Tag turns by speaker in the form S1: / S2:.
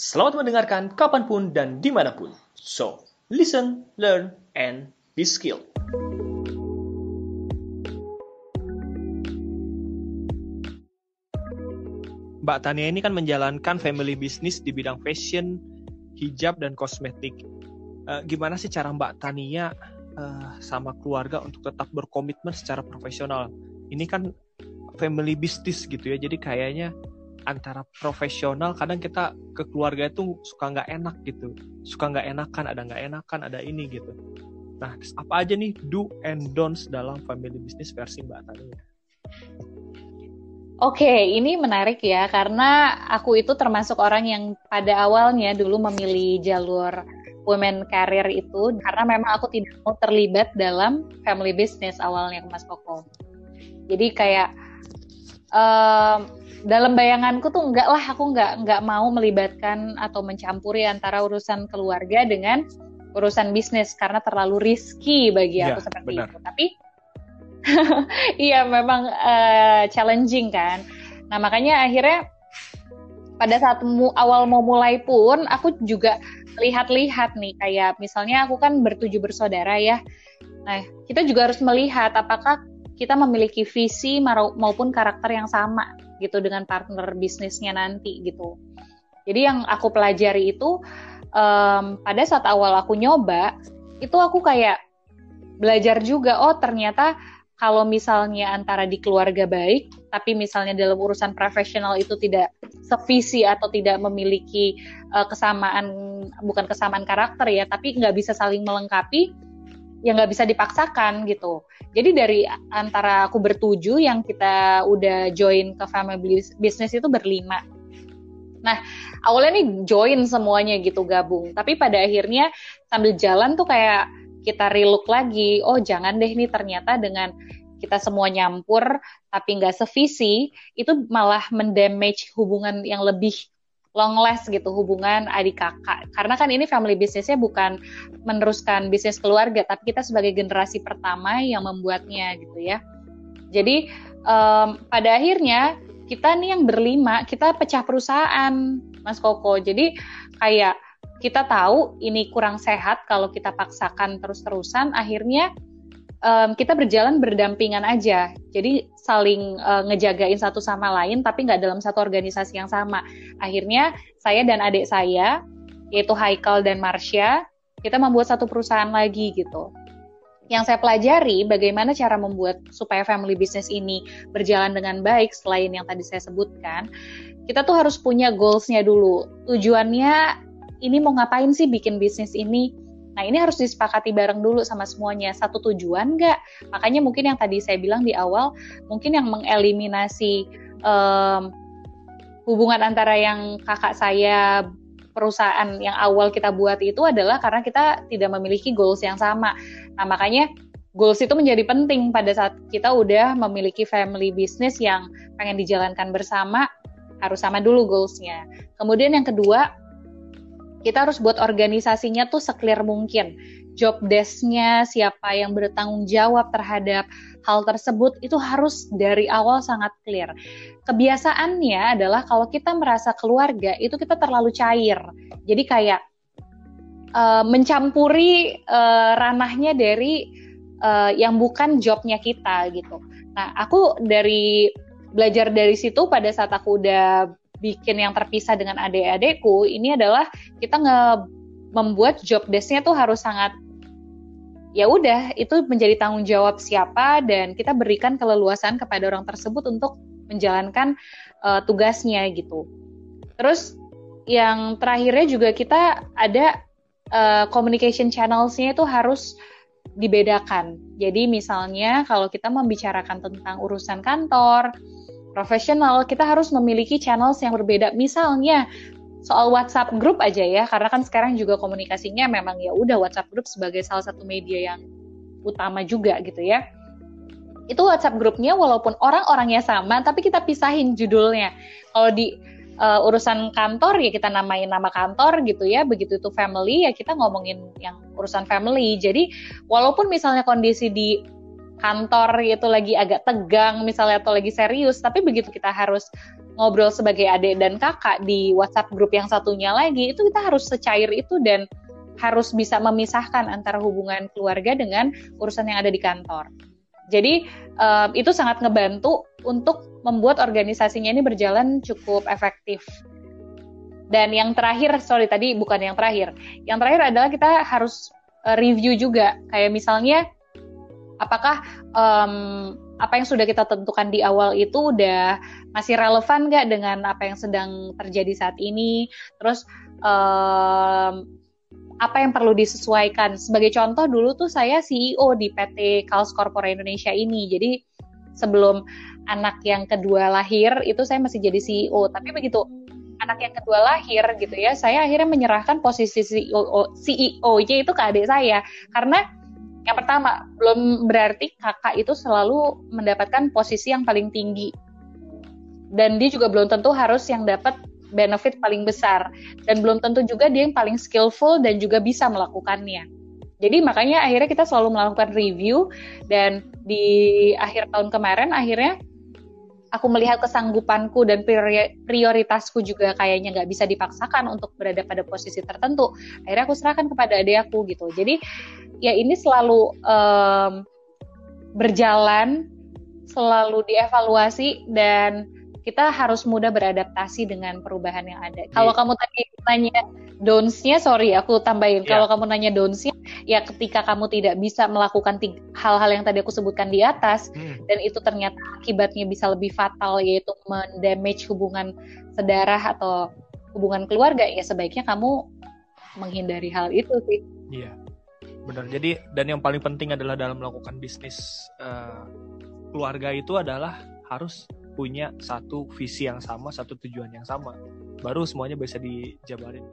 S1: Selamat mendengarkan kapan pun dan di mana pun. So, listen, learn, and be skilled.
S2: Mbak Tania ini kan menjalankan family business di bidang fashion, hijab, dan kosmetik. Uh, gimana sih cara Mbak Tania uh, sama keluarga untuk tetap berkomitmen secara profesional? Ini kan family business gitu ya, jadi kayaknya antara profesional kadang kita ke keluarga itu suka nggak enak gitu. Suka nggak enakan ada nggak enakan ada ini gitu. Nah apa aja nih do and don'ts dalam family business versi mbak Tania
S3: Oke, ini menarik ya karena aku itu termasuk orang yang pada awalnya dulu memilih jalur women career itu karena memang aku tidak mau terlibat dalam family business awalnya Mas Koko. Jadi kayak um, dalam bayanganku tuh enggak lah aku enggak enggak mau melibatkan atau mencampuri antara urusan keluarga dengan urusan bisnis karena terlalu risky bagi ya, aku seperti benar. itu. Tapi iya memang uh, challenging kan. Nah makanya akhirnya pada saat mu, awal mau mulai pun aku juga lihat-lihat nih kayak misalnya aku kan bertujuh bersaudara ya. Nah kita juga harus melihat apakah kita memiliki visi maupun karakter yang sama gitu dengan partner bisnisnya nanti gitu. Jadi yang aku pelajari itu um, pada saat awal aku nyoba itu aku kayak belajar juga oh ternyata kalau misalnya antara di keluarga baik, tapi misalnya dalam urusan profesional itu tidak sevisi atau tidak memiliki uh, kesamaan, bukan kesamaan karakter ya, tapi nggak bisa saling melengkapi, ya nggak bisa dipaksakan gitu. Jadi dari antara aku bertujuh yang kita udah join ke family business itu berlima. Nah, awalnya nih join semuanya gitu gabung, tapi pada akhirnya sambil jalan tuh kayak kita relook lagi, oh jangan deh nih ternyata dengan kita semua nyampur tapi nggak sevisi, itu malah mendamage hubungan yang lebih long last gitu hubungan adik kakak. Karena kan ini family businessnya bukan meneruskan bisnis keluarga, tapi kita sebagai generasi pertama yang membuatnya gitu ya. Jadi um, pada akhirnya kita nih yang berlima, kita pecah perusahaan, Mas Koko. Jadi kayak kita tahu ini kurang sehat kalau kita paksakan terus-terusan, akhirnya um, kita berjalan berdampingan aja. Jadi saling uh, ngejagain satu sama lain, tapi nggak dalam satu organisasi yang sama. Akhirnya saya dan adik saya, yaitu Haikal dan Marsha, kita membuat satu perusahaan lagi gitu. Yang saya pelajari bagaimana cara membuat supaya family business ini berjalan dengan baik selain yang tadi saya sebutkan, kita tuh harus punya goalsnya dulu. Tujuannya ini mau ngapain sih bikin bisnis ini? Nah ini harus disepakati bareng dulu sama semuanya. Satu tujuan nggak? Makanya mungkin yang tadi saya bilang di awal, mungkin yang mengeliminasi um, hubungan antara yang kakak saya perusahaan yang awal kita buat itu adalah karena kita tidak memiliki goals yang sama. Nah makanya goals itu menjadi penting pada saat kita udah memiliki family business yang pengen dijalankan bersama harus sama dulu goalsnya. Kemudian yang kedua kita harus buat organisasinya tuh seklir mungkin. Job desk-nya, siapa yang bertanggung jawab terhadap hal tersebut itu harus dari awal sangat clear. Kebiasaannya adalah kalau kita merasa keluarga itu kita terlalu cair. Jadi kayak uh, mencampuri uh, ranahnya dari uh, yang bukan jobnya kita gitu. Nah, aku dari belajar dari situ pada saat aku udah bikin yang terpisah dengan adik-adikku ini adalah kita nge membuat job desknya tuh harus sangat ya udah itu menjadi tanggung jawab siapa dan kita berikan keleluasan kepada orang tersebut untuk menjalankan uh, tugasnya gitu. Terus yang terakhirnya juga kita ada uh, communication channelsnya itu harus dibedakan. Jadi misalnya kalau kita membicarakan tentang urusan kantor, profesional, kita harus memiliki channels yang berbeda. Misalnya soal WhatsApp group aja ya, karena kan sekarang juga komunikasinya memang ya udah WhatsApp group sebagai salah satu media yang utama juga gitu ya. Itu WhatsApp grupnya walaupun orang-orangnya sama, tapi kita pisahin judulnya. Kalau di uh, urusan kantor ya kita namain nama kantor gitu ya, begitu itu family ya kita ngomongin yang urusan family. Jadi walaupun misalnya kondisi di kantor itu lagi agak tegang misalnya atau lagi serius tapi begitu kita harus ngobrol sebagai adik dan kakak di WhatsApp grup yang satunya lagi itu kita harus secair itu dan harus bisa memisahkan antara hubungan keluarga dengan urusan yang ada di kantor. Jadi um, itu sangat ngebantu untuk membuat organisasinya ini berjalan cukup efektif. Dan yang terakhir, sorry tadi bukan yang terakhir. Yang terakhir adalah kita harus uh, review juga, kayak misalnya apakah um, apa yang sudah kita tentukan di awal itu udah masih relevan nggak dengan apa yang sedang terjadi saat ini? Terus um, apa yang perlu disesuaikan? Sebagai contoh dulu tuh saya CEO di PT Kals Corpora Indonesia ini. Jadi sebelum anak yang kedua lahir itu saya masih jadi CEO tapi begitu anak yang kedua lahir gitu ya saya akhirnya menyerahkan posisi CEO CEO-nya itu ke adik saya. Karena yang pertama, belum berarti kakak itu selalu mendapatkan posisi yang paling tinggi. Dan dia juga belum tentu harus yang dapat benefit paling besar. Dan belum tentu juga dia yang paling skillful dan juga bisa melakukannya. Jadi makanya akhirnya kita selalu melakukan review dan di akhir tahun kemarin akhirnya aku melihat kesanggupanku dan prioritasku juga kayaknya nggak bisa dipaksakan untuk berada pada posisi tertentu. Akhirnya aku serahkan kepada adik aku gitu. Jadi ya ini selalu um, berjalan, selalu dievaluasi dan kita harus mudah beradaptasi dengan perubahan yang ada. Yeah. Kalau kamu tadi nanya downs-nya, sorry aku tambahin. Yeah. Kalau kamu nanya downs-nya, ya ketika kamu tidak bisa melakukan hal-hal yang tadi aku sebutkan di atas, hmm. dan itu ternyata akibatnya bisa lebih fatal, yaitu mendamage hubungan sedarah atau hubungan keluarga, ya sebaiknya kamu menghindari hal itu sih.
S2: Iya. Benar jadi dan yang paling penting adalah dalam melakukan bisnis uh, keluarga itu adalah harus punya satu visi yang sama satu tujuan yang sama baru semuanya bisa dijabarin